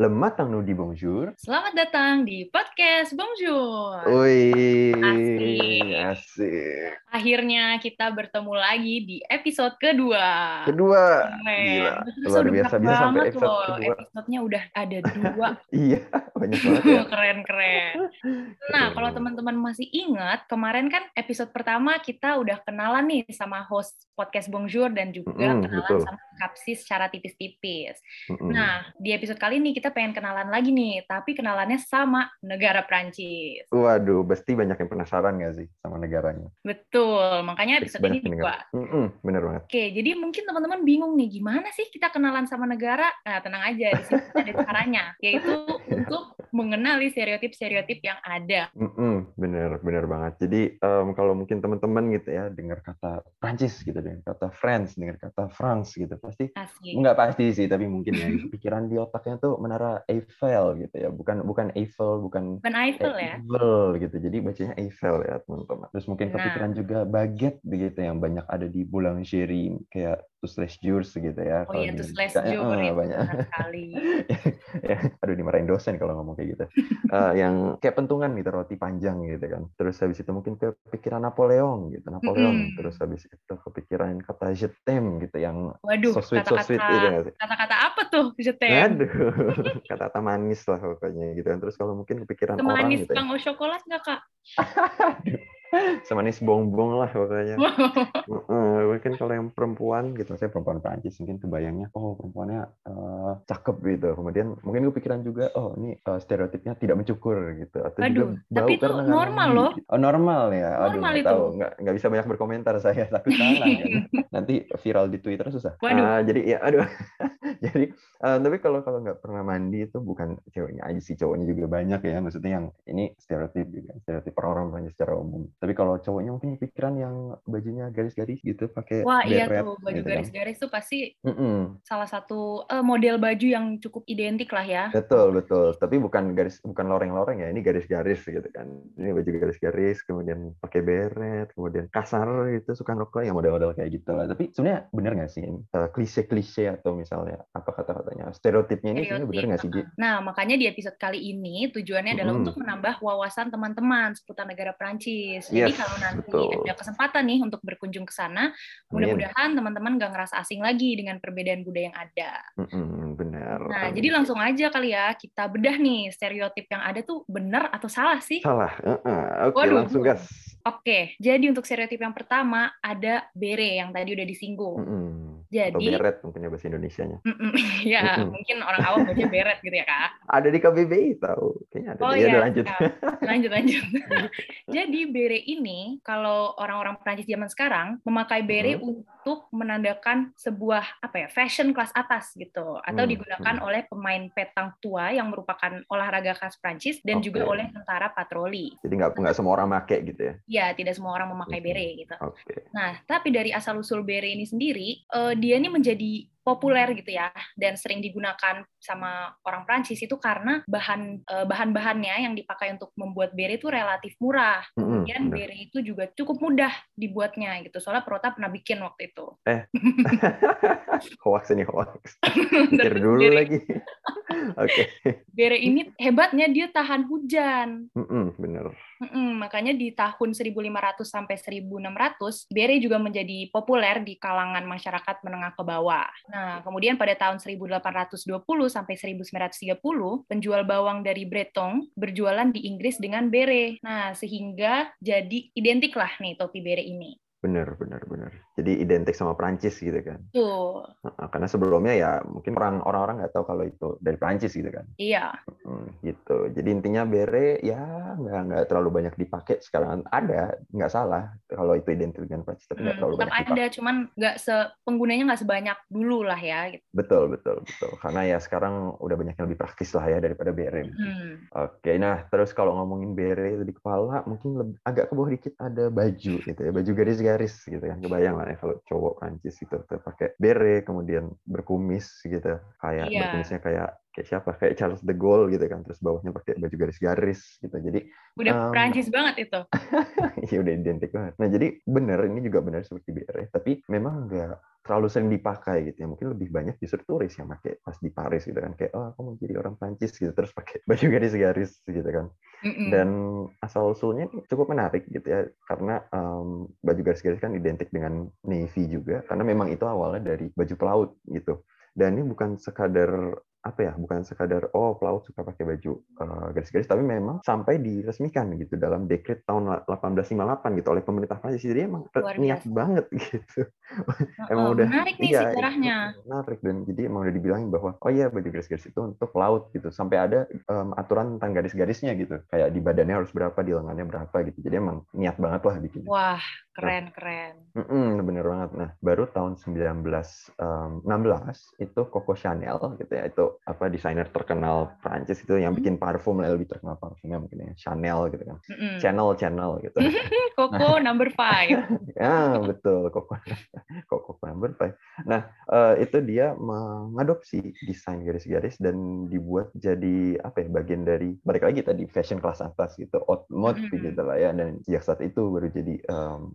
Lemat Tang Nudi Bonjour. Selamat datang di podcast Bonjour. Wih, Asik. asik. Akhirnya kita bertemu lagi di episode kedua. Kedua, gila, luar biasa bisa sampai episode loh. kedua. Episodenya udah ada dua. Iya, banyak banget ya. Keren-keren. Nah, kalau teman-teman masih ingat, kemarin kan episode pertama kita udah kenalan nih sama host podcast Bonjour dan juga Mm-mm, kenalan betul. sama Kapsis secara tipis-tipis. Mm-mm. Nah, di episode kali ini kita pengen kenalan lagi nih, tapi kenalannya sama negara Prancis. Waduh, pasti banyak yang penasaran nggak sih sama negaranya? Betul, makanya Pasti episode ini banyak yang dua. Mm-mm, bener banget. Oke, jadi mungkin teman-teman bingung nih, gimana sih kita kenalan sama negara? Nah, tenang aja, di sini ada caranya, yaitu untuk mengenali stereotip-stereotip yang ada. Mm-mm, bener, bener banget. Jadi em, kalau mungkin teman-teman gitu ya dengar kata Prancis gitu, dengar kata France, dengar kata France gitu, pasti Asik. nggak pasti sih, tapi mungkin ya pikiran di otaknya tuh menara Eiffel gitu ya, bukan bukan Eiffel, bukan Bukan Eiffel kayak ya? Eiffel gitu. Jadi bacanya Eiffel ya teman-teman. Terus mungkin Nah. kepikiran juga baguette begitu yang banyak ada di boulangerie kayak les jours gitu ya. Oh kalau iya, jours eh, itu banyak. sekali. ya, aduh dimarahin dosen kalau ngomong kayak gitu. Eh, yang kayak pentungan gitu roti panjang gitu kan. Terus habis itu mungkin kepikiran Napoleon gitu, Napoleon. Mm-mm. Terus habis itu kepikiran kata je t'aime gitu yang Waduh, so sweet so sweet gitu kata-kata kata-kata apa tuh, jetem? Aduh, kata-kata manis lah pokoknya gitu kan. Terus kalau mungkin kepikiran orang Semanis gitu ya. Kang O Coklat nggak, Kak? Aduh, semanis bongbong lah pokoknya. Heeh, mungkin kalau yang perempuan gitu, saya perempuan Prancis mungkin kebayangnya, oh perempuannya eh, cakep gitu. Kemudian mungkin kepikiran juga, oh ini eh, stereotipnya tidak mencukur gitu, atau Waduh, juga bau tapi itu karena normal loh. Oh normal ya, aduh Normal nggak itu. tahu, nggak nggak bisa banyak berkomentar saya, takut salah kan. Nanti viral di Twitter susah. Waduh. Ah, jadi ya, aduh, jadi eh, tapi kalau kalau nggak pernah mandi itu bukan ceweknya aja sih, cowoknya juga banyak ya. Maksudnya yang ini stereotip juga, stereotip orang-orang Prancis secara umum. Tapi kalau cowoknya mungkin pikiran yang bajunya garis-garis gitu, pakai Wah, iya tuh, baju gitu kan. garis-garis tuh pasti Mm-mm. salah satu eh, model baju yang cukup identik lah ya. Betul, betul. Tapi bukan garis, bukan loreng-loreng ya. Ini garis-garis gitu kan. Ini baju garis-garis, kemudian pakai beret, kemudian kasar gitu, suka rokok yang model-model kayak gitu lah. Tapi sebenarnya benar nggak sih ini? Eh, klise-klise atau misalnya apa kata-katanya stereotipnya ini sebenarnya benar nggak sih? Ji? Nah, makanya di episode kali ini tujuannya adalah Mm-mm. untuk menambah wawasan teman-teman seputar negara Prancis. Jadi Yes, kalau nanti betul. ada kesempatan nih untuk berkunjung ke sana, mudah-mudahan teman-teman nggak ngerasa asing lagi dengan perbedaan budaya yang ada. Mm-mm, benar. Nah, Amin. jadi langsung aja kali ya kita bedah nih stereotip yang ada tuh benar atau salah sih? salah. Heeh. Oke, Waduh. langsung gas. Oke, jadi untuk stereotip yang pertama ada bere yang tadi udah disinggung. Mm-mm. Atau Jadi, beret mungkin ya bahasa Indonesianya. Mm-mm, ya mungkin orang awam baca beret gitu ya kak. Ada di KBBI tahu. Kayaknya ada. Oh ya, iya, udah lanjut. Kak. lanjut lanjut. Jadi bere ini kalau orang-orang Prancis zaman sekarang memakai bere Mhm. untuk menandakan sebuah apa ya fashion kelas atas gitu, atau Hmm, digunakan hmm. oleh pemain petang tua yang merupakan olahraga khas Prancis dan juga Oke. oleh tentara patroli. Jadi nggak nggak semua orang make gitu ya. Ya, tidak semua orang memakai Mhm. bere gitu. Oke. Nah, tapi dari asal usul bere ini sendiri, eh, dia ini menjadi populer gitu ya, dan sering digunakan sama orang Prancis itu karena bahan eh, bahan-bahannya yang dipakai untuk membuat bere itu relatif murah. Kemudian bere itu juga cukup mudah dibuatnya gitu. Soalnya Prota pernah bikin waktu itu. hoax ini hoax. Pikir dulu lagi. Oke. Bere ini hebatnya dia tahan hujan. Mm-mm, bener. Mm-mm, makanya di tahun 1500 sampai 1600, bere juga menjadi populer di kalangan masyarakat menengah ke bawah. Nah, kemudian pada tahun 1820 sampai 1930, penjual bawang dari Breton berjualan di Inggris dengan bere. Nah, sehingga jadi identik lah nih topi bere ini. Bener, bener, bener. Jadi identik sama Prancis gitu kan. Tuh, Karena sebelumnya ya mungkin orang orang nggak tahu kalau itu dari Prancis gitu kan. iya. Hmm, gitu. Jadi intinya bere ya nggak nggak terlalu banyak dipakai sekarang. Ada, nggak salah kalau itu identik dengan Prancis, tapi nggak Hmm, terlalu banyak dipakai. ada, cuman nggak se penggunanya nggak sebanyak dulu lah ya. Gitu. Betul, betul, betul. Karena ya sekarang udah banyak yang lebih praktis lah ya daripada bere. Hmm. Oke, nah terus kalau ngomongin bere itu di kepala, mungkin lebih, agak ke bawah dikit ada baju gitu ya, baju garis-garis gitu kan. Kebayang lah ya kalau cowok Prancis gitu pakai bere, kemudian berkumis gitu, kayak Iya. berkumisnya kayak kayak siapa? Kayak Charles de Gaulle gitu kan. Terus bawahnya pakai baju garis-garis gitu. Jadi Udah Um, Prancis banget itu. ya udah identik banget. Nah jadi benar ini juga benar seperti bere, tapi memang nggak terlalu sering dipakai gitu ya. Mungkin lebih banyak justru turis yang pakai pas di Paris gitu kan kayak oh aku mau jadi orang Prancis gitu terus pakai baju garis-garis gitu kan. Mm-mm. Dan asal usulnya cukup menarik gitu ya karena um, baju garis-garis kan identik dengan navy juga karena memang itu awalnya dari baju pelaut gitu. Dan ini bukan sekadar apa ya bukan sekadar oh pelaut suka pakai baju uh, garis-garis tapi memang sampai diresmikan gitu dalam dekret tahun 1858 gitu oleh pemerintah Prancis jadi emang niat banget gitu. Heeh, emang udah menarik nih iya, sejarahnya. menarik dan jadi emang udah dibilangin bahwa oh iya baju garis-garis itu untuk pelaut gitu. Sampai ada um, aturan tentang garis-garisnya gitu. Kayak di badannya harus berapa di lengannya berapa gitu. Jadi emang niat banget lah bikin Wah, keren keren. Mm-mm, bener banget. Nah, baru tahun 1916 itu Coco Chanel gitu ya, itu apa desainer terkenal Prancis itu yang bikin parfum lah, lebih terkenal parfumnya mungkin ya Chanel gitu kan. Mm-mm. Channel Channel gitu. Coco number five. ya, betul Coco Coco number five. Nah, eh, itu dia mengadopsi desain garis-garis dan dibuat jadi apa ya bagian dari balik lagi tadi fashion kelas atas gitu, haute mode Mm-mm. gitu lah ya dan sejak saat itu baru jadi em,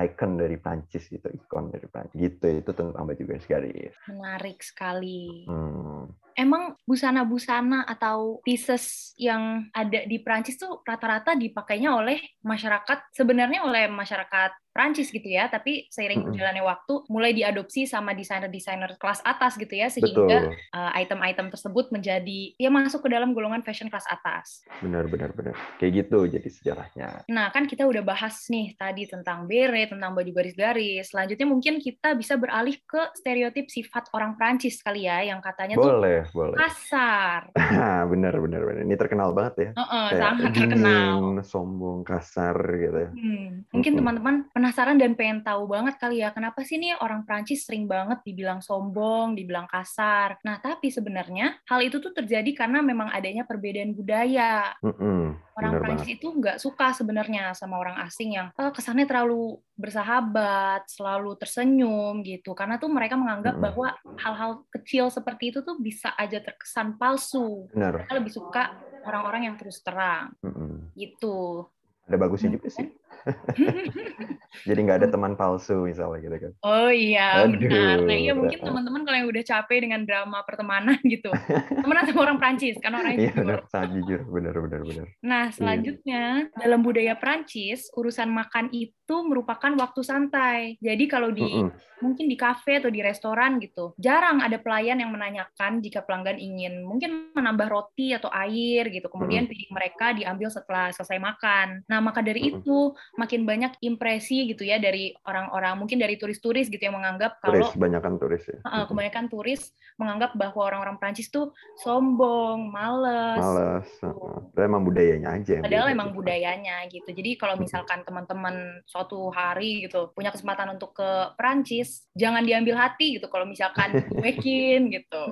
icon dari Prancis gitu, ikon dari Prancis gitu itu tentang baju garis-garis. Menarik sekali. Hmm. Emang busana-busana atau pieces yang ada di Prancis tuh rata-rata dipakainya oleh masyarakat, sebenarnya oleh masyarakat Prancis gitu ya, tapi seiring berjalannya waktu mulai diadopsi sama desainer-desainer kelas atas gitu ya, sehingga uh, item-item tersebut menjadi ya masuk ke dalam golongan fashion kelas atas. benar benar benar. Kayak gitu jadi sejarahnya. Nah, kan kita udah bahas nih tadi tentang beret, tentang baju garis-garis. Selanjutnya mungkin kita bisa beralih ke stereotip sifat orang Prancis kali ya, yang katanya tuh Boleh, boleh. kasar. benar benar benar. Ini terkenal banget ya. Heeh, Kayak sangat terkenal. dingin, sombong, kasar gitu ya. Hmm, mungkin teman-teman penasaran dan pengen tahu banget kali ya, kenapa sih nih orang Prancis sering banget dibilang sombong, dibilang kasar. Nah, tapi sebenarnya hal itu tuh terjadi karena memang adanya perbedaan budaya. Mm-mm, Orang benar Prancis banget. itu nggak suka sebenarnya sama orang asing yang eh, kesannya terlalu bersahabat, selalu tersenyum gitu. Karena tuh mereka menganggap bahwa hal-hal kecil seperti itu tuh bisa aja terkesan palsu. Benar. Mereka lebih suka orang-orang yang terus terang Mm-mm. gitu. Ada bagusnya juga sih. Jadi nggak ada teman palsu misalnya gitu kan. Oh iya, Aduh. benar. Nah iya mungkin teman-teman kalau yang udah capek dengan drama pertemanan gitu, temenan sama orang Prancis, karena orangnya Iya jujur. benar, sangat jujur, benar benar benar. Nah selanjutnya dalam budaya Prancis urusan makan itu merupakan waktu santai. Jadi kalau di Mm-mm. mungkin di kafe atau di restoran gitu, jarang ada pelayan yang menanyakan jika pelanggan ingin mungkin menambah roti atau air gitu. Kemudian piring mereka diambil setelah selesai makan. Nah maka dari Mm-mm. itu makin banyak impresi gitu ya dari orang-orang mungkin dari turis-turis gitu yang menganggap kalau Turis, banyakan turis ya. Uh, kebanyakan turis menganggap bahwa orang-orang Prancis tuh sombong, males. Males. heeh. Itu emang budayanya aja. Padahal beda emang gitu. budayanya gitu. Jadi kalau misalkan teman-teman suatu hari gitu punya kesempatan untuk ke Prancis, jangan diambil hati gitu kalau misalkan cuekin gitu.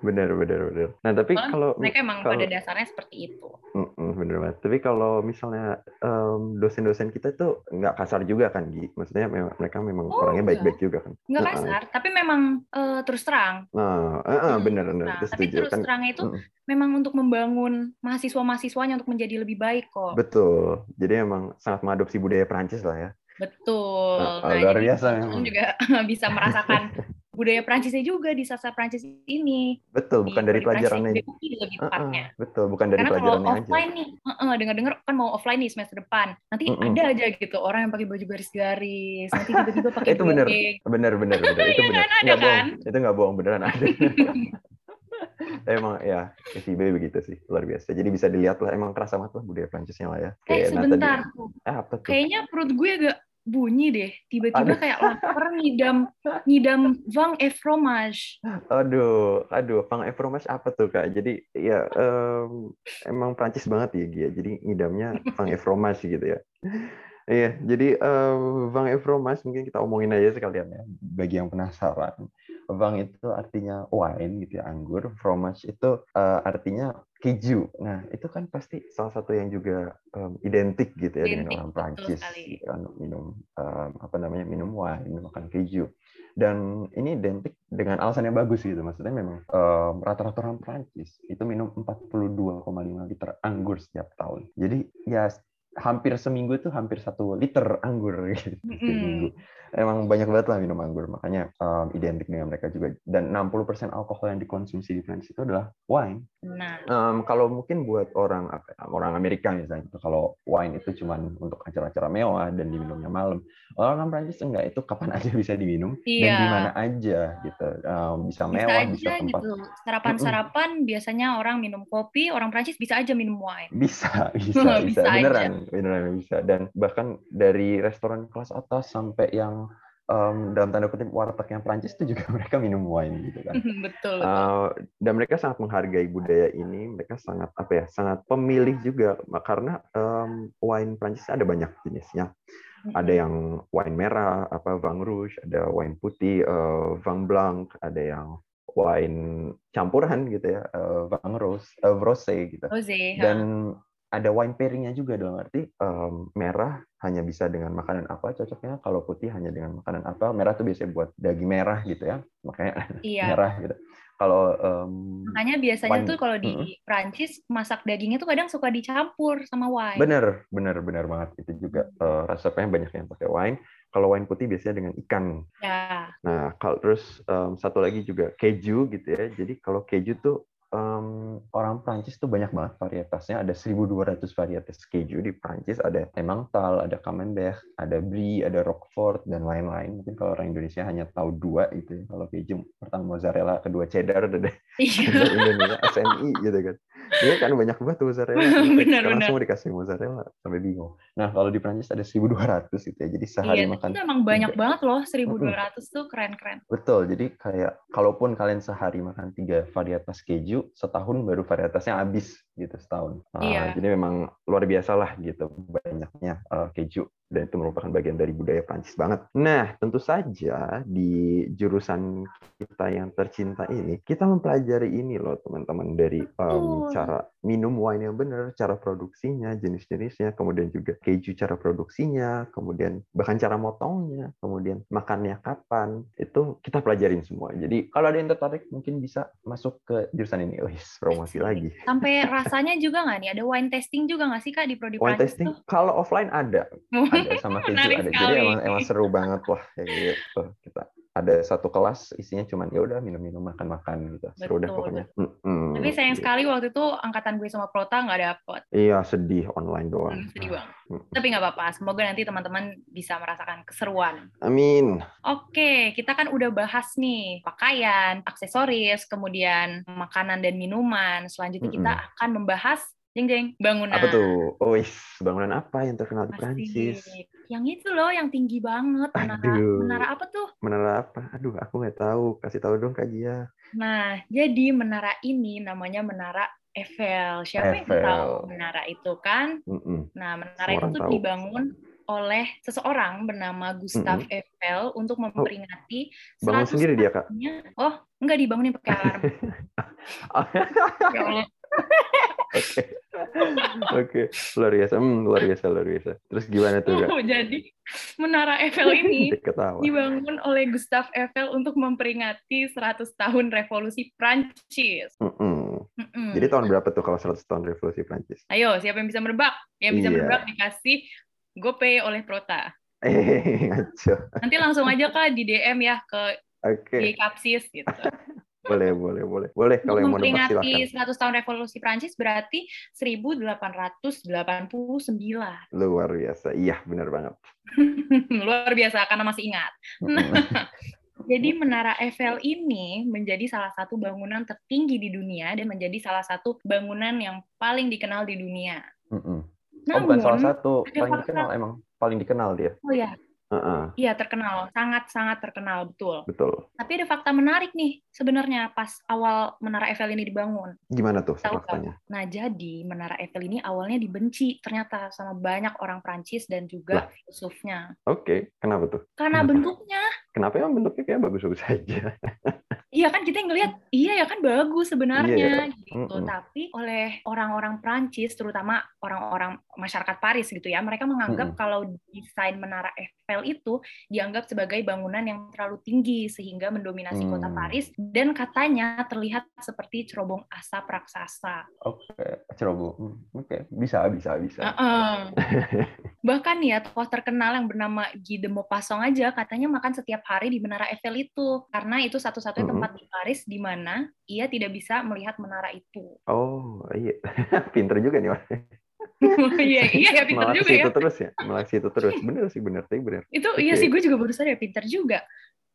Benar benar benar. Nah tapi Soalnya kalau Mereka emang kalau- pada dasarnya seperti itu. Bener banget. Tapi kalau misalnya em, dosen-dosen kita itu nggak kasar juga kan, Gi? Maksudnya memang, mereka memang Oh, orangnya enggak. baik-baik juga kan? Nggak Heeh. kasar, tapi memang eh, terus terang. Nah, eh, Hmm, bener bener. Nah, tapi setuju terus kan? terangnya itu Mm, memang untuk membangun mahasiswa-mahasiswanya untuk menjadi lebih baik kok. Betul. Jadi emang sangat mengadopsi budaya Prancis lah ya. Betul. Ah, Nah, luar biasa memang. juga bisa merasakan budaya Prancisnya juga di sastra Prancis ini. Betul, bukan dari pelajarannya. Lebih Eh, eh, betul, bukan dari Karena kalau pelajarannya aja. offline nih, heeh, dengar-dengar kan mau offline nih semester depan. Nanti Mm-mm. ada aja gitu orang yang pakai baju garisgaris, nanti tiba-tiba pakai Itu bener. Bener bener bener. Itu Iya bener. kan, ada Nggak bohong. kan? Itu nggak bohong beneran ada. emang ya FIB begitu sih luar biasa. Jadi bisa dilihat lah emang kerasa banget lah budaya Prancisnya lah ya. Eh Kayak, nah, tadi- sebentar, tuh. eh, apa tuh? kayaknya perut gue agak bunyi deh. Tiba-tiba kayak lapar ngidam ngidam vang et fromage. Aduh, aduh, Pang Efromas apa tuh kak? Jadi ya em, emang Prancis banget ya Gia. Jadi ngidamnya Pang Efromas gitu ya. Iya, jadi em, Vang Efromas mungkin kita omongin aja sekalian ya, bagi yang penasaran. Vang itu artinya wine gitu ya, anggur. Fromage itu eh, artinya keju. Nah, itu kan pasti salah satu yang juga em, identik gitu ya dengan Identik, orang betul Prancis. gitu kan, minum em, apa namanya minum wine, makan keju dan ini identik dengan alasan yang bagus gitu maksudnya memang em, rata-rata orang Prancis itu minum 42,5 liter anggur setiap tahun jadi ya hampir seminggu itu hampir satu liter anggur gitu setiap Mm-mm. minggu emang banyak banget lah minum anggur, makanya um, identik dengan mereka juga. Dan 60% alkohol yang dikonsumsi di Prancis itu adalah wine. Nah, Um, kalau mungkin buat orang orang Amerika misalnya, kalau wine itu cuma untuk acara-acara mewah dan diminumnya malam. Orang Prancis enggak, itu kapan aja bisa diminum dan Iya. di mana aja gitu. Um, bisa bisa mewah, aja bisa tempat gitu. Sarapan-sarapan biasanya orang minum kopi, orang Prancis bisa aja minum wine. Bisa, bisa, bisa, Bisa aja. Beneran bisa. Dan bahkan dari restoran kelas atas sampai yang em, dalam tanda kutip warteg yang Prancis itu juga mereka minum wine gitu kan. betul, betul. Uh, dan mereka sangat menghargai budaya ini. Mereka sangat apa ya, sangat pemilih juga karena em, wine Prancis ada banyak jenisnya. Ada yang wine merah, apa Vang Rouge, ada wine putih, eh, Vang Blanc, ada yang wine campuran gitu ya, eh, Vang Rose, eh, Rosé gitu Rosé, ha. Ada wine pairingnya juga dalam arti em, merah hanya bisa dengan makanan apa cocoknya? Kalau putih hanya dengan makanan apa? Merah tuh biasanya buat daging merah gitu ya makanya Iya. merah gitu. Kalau em, Makanya biasanya wine- tuh kalau di Prancis masak dagingnya tuh kadang suka dicampur sama wine. bener bener bener banget. Itu juga eh, resepnya banyak yang pakai wine. Kalau wine putih biasanya dengan ikan. Ya, Nah, kalau terus em, satu lagi juga keju gitu ya. Jadi kalau keju tuh em, orang Prancis tuh banyak banget varietasnya. Ada 1.200 varietas keju di Prancis. Ada Emmental, ada Camembert, ada Brie, ada Roquefort dan lain-lain. Mungkin kalau orang Indonesia hanya tahu dua gitu ya. Kalau keju pertama mozzarella, kedua cheddar, ada iya. Indonesia SMI gitu kan. Iya kan banyak banget tuh mozzarella. Benar, Sekarang benar. semua dikasih mozzarella sampai bingung. Nah, kalau di Prancis ada 1.200 gitu ya. Jadi sehari Iya, makan itu emang banyak banget loh, 1200 tuh keren-keren. Betul, jadi kayak kalaupun kalian sehari makan tiga varietas keju, setahun baru varietasnya habis gitu setahun. Ah, Iya. Jadi memang luar biasa lah gitu banyaknya eh, keju dan itu merupakan bagian dari budaya Prancis banget. Nah, tentu saja di jurusan kita yang tercinta ini kita mempelajari ini loh teman-teman dari Betul. cara minum wine yang benar, cara produksinya, jenis-jenisnya, kemudian juga keju cara produksinya, kemudian bahkan cara motongnya, kemudian makannya kapan, itu kita pelajarin semua. Jadi kalau ada yang tertarik mungkin bisa masuk ke jurusan ini. Wih, promosi lagi. Sampai rasanya juga nggak nih? Ada wine tasting juga nggak sih Kak di Prodi Wine Prancis testing tuh? kalau offline ada, ada sama keju ada. Jadi sekali. emang emang seru banget lah kayak gitu. Kita ada satu kelas isinya cuman ya udah minum-minum makan-makan gitu. Seru Betul, pokoknya. Mm-mm. Tapi sayang Gitu. sekali waktu itu angkatan gue sama Prota nggak dapet. Iya, sedih online doang. Hmm, sedih banget. Mm. Tapi nggak apa-apa. Semoga nanti teman-teman bisa merasakan keseruan. Amin. Oke, kita kan udah bahas nih pakaian, aksesoris, kemudian makanan dan minuman. Selanjutnya kita akan membahas jeng jeng bangunan. Apa tuh? Oh, bangunan apa yang terkenal di Prancis? Yang itu loh, yang tinggi banget. Menara, Aduh. menara apa tuh? Menara apa? Aduh, aku nggak tahu. Kasih tahu dong Kak Gia. Nah, jadi menara ini namanya Menara Eiffel. Siapa yang Eiffel. tahu menara itu kan? Mm-mm. Nah, menara Semua itu tuh tahu. dibangun oleh seseorang bernama Gustav Eiffel untuk memperingati Bangun 100 sendiri dia, Kak? Oh, enggak dibangunin pakai alarm. ya Allah. Oke. Oke, luar biasa. Hmm, luar biasa, luar biasa. Terus gimana tuh, Kak? Oh, jadi Menara Eiffel ini dibangun oleh Gustav Eiffel untuk memperingati 100 tahun revolusi Prancis. Mm-mm. Mm-mm. Jadi tahun berapa tuh kalau 100 tahun revolusi Prancis? Ayo, siapa yang bisa merebak? Yang bisa Iya. merebak dikasih GoPay oleh Prota. Eh. Nanti langsung aja Kak di DM ya ke Oke, di Kapsis gitu. Boleh, boleh, boleh. Boleh kalau yang mau memperingati silakan. 100 tahun revolusi Prancis berarti 1889. Luar biasa. Iya, benar banget. Luar biasa karena masih ingat. Mm-mm. Jadi Menara Eiffel ini menjadi salah satu bangunan tertinggi di dunia dan menjadi salah satu bangunan yang paling dikenal di dunia. Mm-mm. Oh, Namun, bukan salah satu. Paling dikenal, emang paling dikenal dia. oh ya, Heeh, iya terkenal, sangat-sangat terkenal betul. betul. Tapi ada fakta menarik nih sebenarnya pas awal Menara Eiffel ini dibangun. Gimana tuh Tahu faktanya? Nah, jadi Menara Eiffel ini awalnya dibenci ternyata sama banyak orang Prancis dan juga filsufnya. Oke, kenapa tuh? Karena Kenapa? bentuknya, Kenapa emang bentuknya kayak bagus-bagus aja? iya kan kita ngelihat, iya ya kan bagus sebenarnya gitu. Mm-mm. Tapi oleh orang-orang Prancis, terutama orang-orang masyarakat Paris gitu ya, mereka menganggap Mm-mm. kalau desain Menara Eiffel Eiffel itu dianggap sebagai bangunan yang terlalu tinggi sehingga mendominasi kota Hmm. Paris dan katanya terlihat seperti cerobong asap raksasa. Oke, ceroboh. Hmm, Oke, bisa, bisa, bisa. Heeh. Bahkan ya tokoh terkenal yang bernama Guy de Maupassant aja katanya makan setiap hari di Menara Eiffel itu karena itu satu-satunya Mm-mm. tempat di Paris di mana ia tidak bisa melihat menara itu. Oh, iya. Pinter juga nih. Wak. Iya, iya ya pinter juga ya. terus ya. Malah ke situ terus. Bener sih, bener. Tapi bener. Itu iya sih gue juga baru sadar ya pinter juga.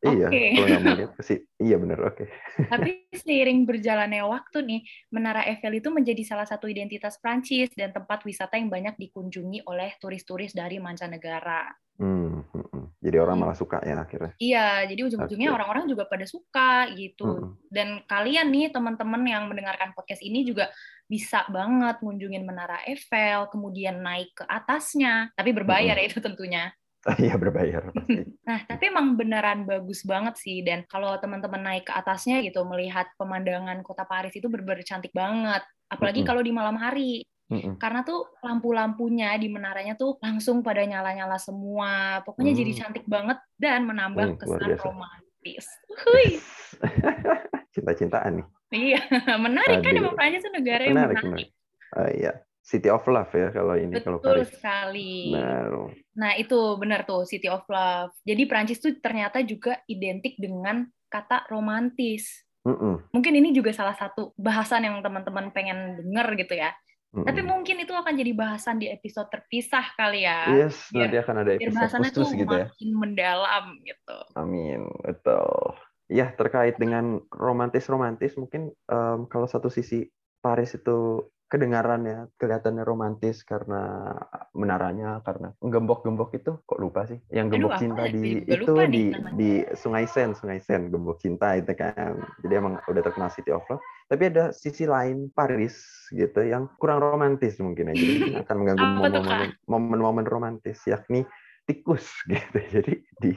Iya, kalau nggak mau lihat sih. Iya, bener. Oke. Tapi seiring berjalannya waktu nih, Menara Eiffel itu menjadi salah satu identitas Prancis dan tempat wisata yang banyak dikunjungi oleh turis-turis dari mancanegara. Hmm, hmm, hmm. Jadi orang Hmm. malah suka ya akhirnya. Iya, jadi ujung-ujungnya orang-orang juga pada suka gitu. Hmm, Dan kalian nih teman-teman yang mendengarkan podcast ini juga bisa banget ngunjungin Menara Eiffel, kemudian naik ke atasnya, tapi berbayar ya itu tentunya. Iya, berbayar pasti. Nah, tapi emang beneran bagus banget sih. Dan kalau teman-teman naik ke atasnya gitu, melihat pemandangan kota Paris itu bener-bener cantik banget. Apalagi kalau di malam hari. Mm-mm. Karena tuh lampu-lampunya di menaranya tuh langsung pada nyala-nyala semua. Pokoknya Hmm. jadi cantik banget dan menambah luar kesan romantis. Hui. Cinta-cintaan nih. Iya, menarik kan Aduh. emang Prancis negara yang Menarik, menarik. Ah, iya. City of Love ya kalau ini, kalau Betul Paris. sekali. Nah, Nah, itu benar tuh City of Love. Jadi Prancis tuh ternyata juga identik dengan kata romantis. mm-mm, Mungkin ini juga salah satu bahasan yang teman-teman pengen denger gitu ya. mm-mm. Tapi mungkin itu akan jadi bahasan di episode terpisah kali ya. Yes, biar- nanti akan ada episode bahasannya tuh khusus gitu ya. makin mendalam gitu. Amin, betul. Ya, terkait dengan romantis-romantis, mungkin em, kalau satu sisi Paris itu kedengarannya kelihatannya romantis karena menaranya, karena gembok-gembok itu kok lupa sih? Yang Aduh, gembok apa cinta di itu nih di namanya. di Sungai Sen, Sungai Sen, gembok cinta itu kan. Jadi emang udah terkenal City of Love. Tapi ada sisi lain Paris gitu yang kurang romantis mungkin ya. Jadi akan mengganggu momen-momen momen-momen romantis yakni tikus gitu. Jadi di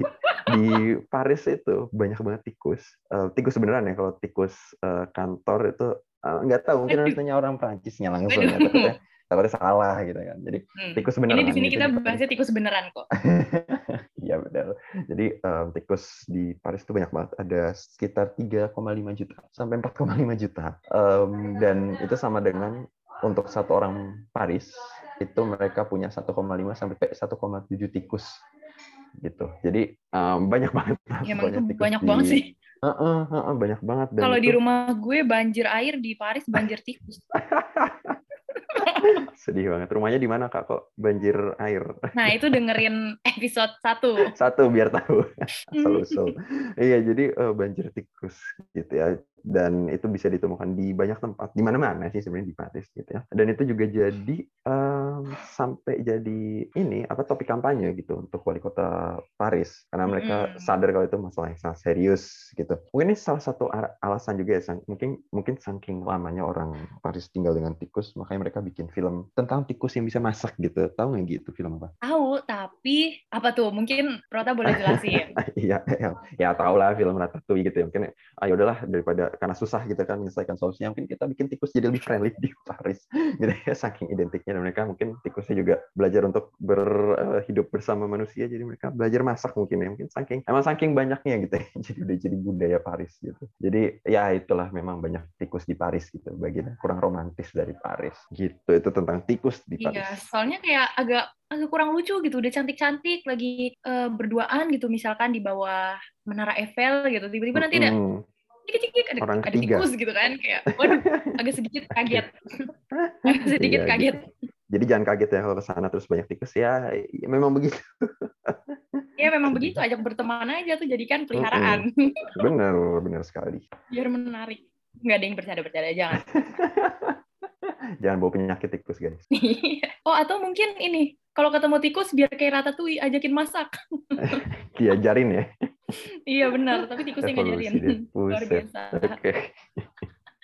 di Paris itu banyak banget tikus. Eh, tikus beneran ya kalau tikus eh, kantor itu nggak tahu mungkin harus tanya orang Prancisnya langsung ya takutnya takutnya salah gitu kan. Jadi Hmm. tikus Ini beneran. di sini gitu kita Paris. bahasnya tikus beneran kok. Iya benar. Jadi em, tikus di Paris itu banyak banget. Ada sekitar 3,5 juta sampai 4,5 juta. Em, dan itu sama dengan untuk satu orang Paris itu mereka punya 1,5 sampai 1,7 tikus gitu. Jadi em, banyak banget. Ya, tikus banyak di- banget sih. Heeh, heeh, banyak banget. Kalau di rumah gue banjir air di Paris banjir tikus. sedih banget. Rumahnya di mana kak? Kok banjir air? Nah, itu dengerin episode 1. Satu biar tahu. Iya, jadi eh, banjir tikus gitu ya. Dan itu bisa ditemukan di banyak tempat, di mana-mana sih sebenarnya di Paris gitu ya. Dan itu juga jadi em, sampai jadi ini apa topik kampanye gitu untuk wali kota Paris karena mereka Mm. sadar kalau itu masalah yang sangat serius gitu. Mungkin ini salah satu alasan juga ya, sang- mungkin mungkin saking lamanya orang Paris tinggal dengan tikus, makanya mereka bikin film tentang tikus yang bisa masak gitu. Tahu nggak gitu film apa? Tahu, tapi apa tuh? Mungkin Prota boleh jelasin. Iya, ya, ya tau lah film Ratatouille gitu ya. Mungkin ayo udahlah daripada karena susah gitu kan menyelesaikan solusinya, mungkin kita bikin tikus jadi lebih friendly di Paris. Gitu ya, saking identiknya dan mereka mungkin tikusnya juga belajar untuk berhidup bersama manusia, jadi mereka belajar masak mungkin ya. Mungkin saking emang saking banyaknya gitu ya. Jadi udah jadi budaya Paris gitu. Jadi ya itulah memang banyak tikus di Paris gitu. Bagian kurang romantis dari Paris. Gitu. Itu tentang tikus di Paris. Iya, soalnya kayak agak agak kurang lucu gitu. Udah cantik-cantik lagi eh, berduaan gitu misalkan di bawah Menara Eiffel gitu. Tiba-tiba nanti ada Cik-cik ada, Orang ada ketiga. tikus gitu kan kayak waduh agak sedikit kaget. agak sedikit Iya, kaget. Jadi jangan kaget ya kalau ke sana terus banyak tikus ya, ya memang begitu. Ya memang begitu ajak berteman aja tuh jadikan peliharaan Benar, benar sekali. biar menarik. Nggak ada yang bercanda-bercanda jangan. Jangan bawa penyakit tikus, guys. oh atau mungkin ini kalau ketemu tikus biar kayak Ratatouille ajakin masak. Diajarin ya. Iya benar, tapi tikusnya ngajarin. Luar biasa. Oke.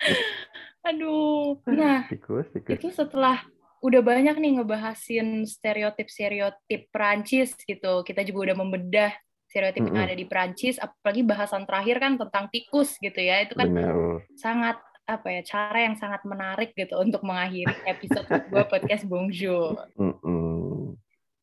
Aduh. Nah, Tikus, tikus. itu setelah udah banyak nih ngebahasin stereotip-stereotip Prancis gitu. Kita juga udah membedah stereotip yang Mm-mm. ada di Prancis, apalagi bahasan terakhir kan tentang tikus gitu ya. Itu kan Benar. sangat apa ya cara yang sangat menarik gitu untuk mengakhiri episode kedua podcast Bonjour. Mm-mm.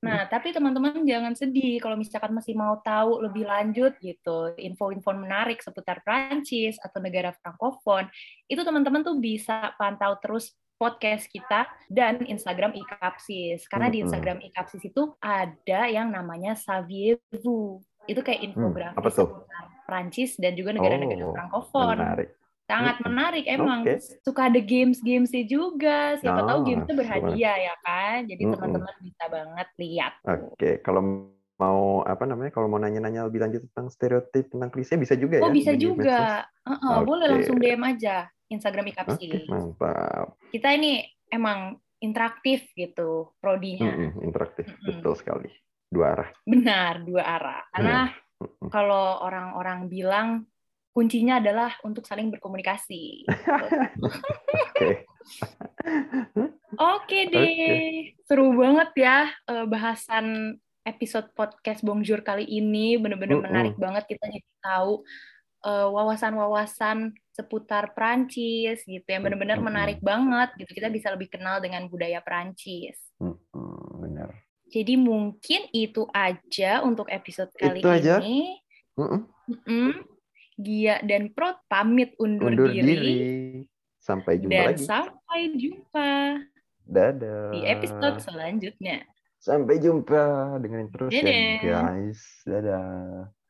Nah, tapi teman-teman jangan sedih kalau misalkan masih mau tahu lebih lanjut gitu, info-info menarik seputar Prancis atau negara Frankofon, itu teman-teman tuh bisa pantau terus podcast kita dan Instagram Ikapsis. Karena di Instagram Ikapsis itu ada yang namanya Saviez-vous. Itu kayak infografis hmm, apa tuh? seputar Prancis dan juga negara-negara Oh, Frankofon. Menarik. Sangat menarik emang. Oke. Suka ada games-gamesnya juga. Siapa tahu Ah, gamesnya berhadiah ya kan. Jadi teman-teman bisa banget lihat. Oke, kalau mau apa namanya? Kalau mau nanya-nanya lebih lanjut tentang stereotip tentang klise bisa juga ya? Oh bisa juga. Heeh, Boleh Oke. langsung DM aja Instagram Oke, Ikapsis. mantap. Kita ini emang interaktif gitu prodinya. Mm-mm, interaktif, Mm-mm. betul sekali. Dua arah. Benar, dua arah. Karena Mm-mm. kalau orang-orang bilang kuncinya adalah untuk saling berkomunikasi. Oke. Oke deh, seru banget ya eh, bahasan episode podcast Bonjour kali ini. Bener-bener Mm-mm. menarik banget kita jadi tahu eh, wawasan-wawasan seputar Prancis gitu yang bener-bener Mm-mm. menarik banget gitu. Kita bisa lebih kenal dengan budaya Prancis. Mm-mm, Benar. Jadi mungkin itu aja untuk episode kali Itu aja. ini. Mm-mm. Mm-mm. Gia dan Prot pamit undur, Undur diri, diri. Sampai jumpa dan lagi. sampai jumpa Dadah. di episode selanjutnya. Sampai jumpa. Dengerin terus ya, Dadah. guys. Dadah.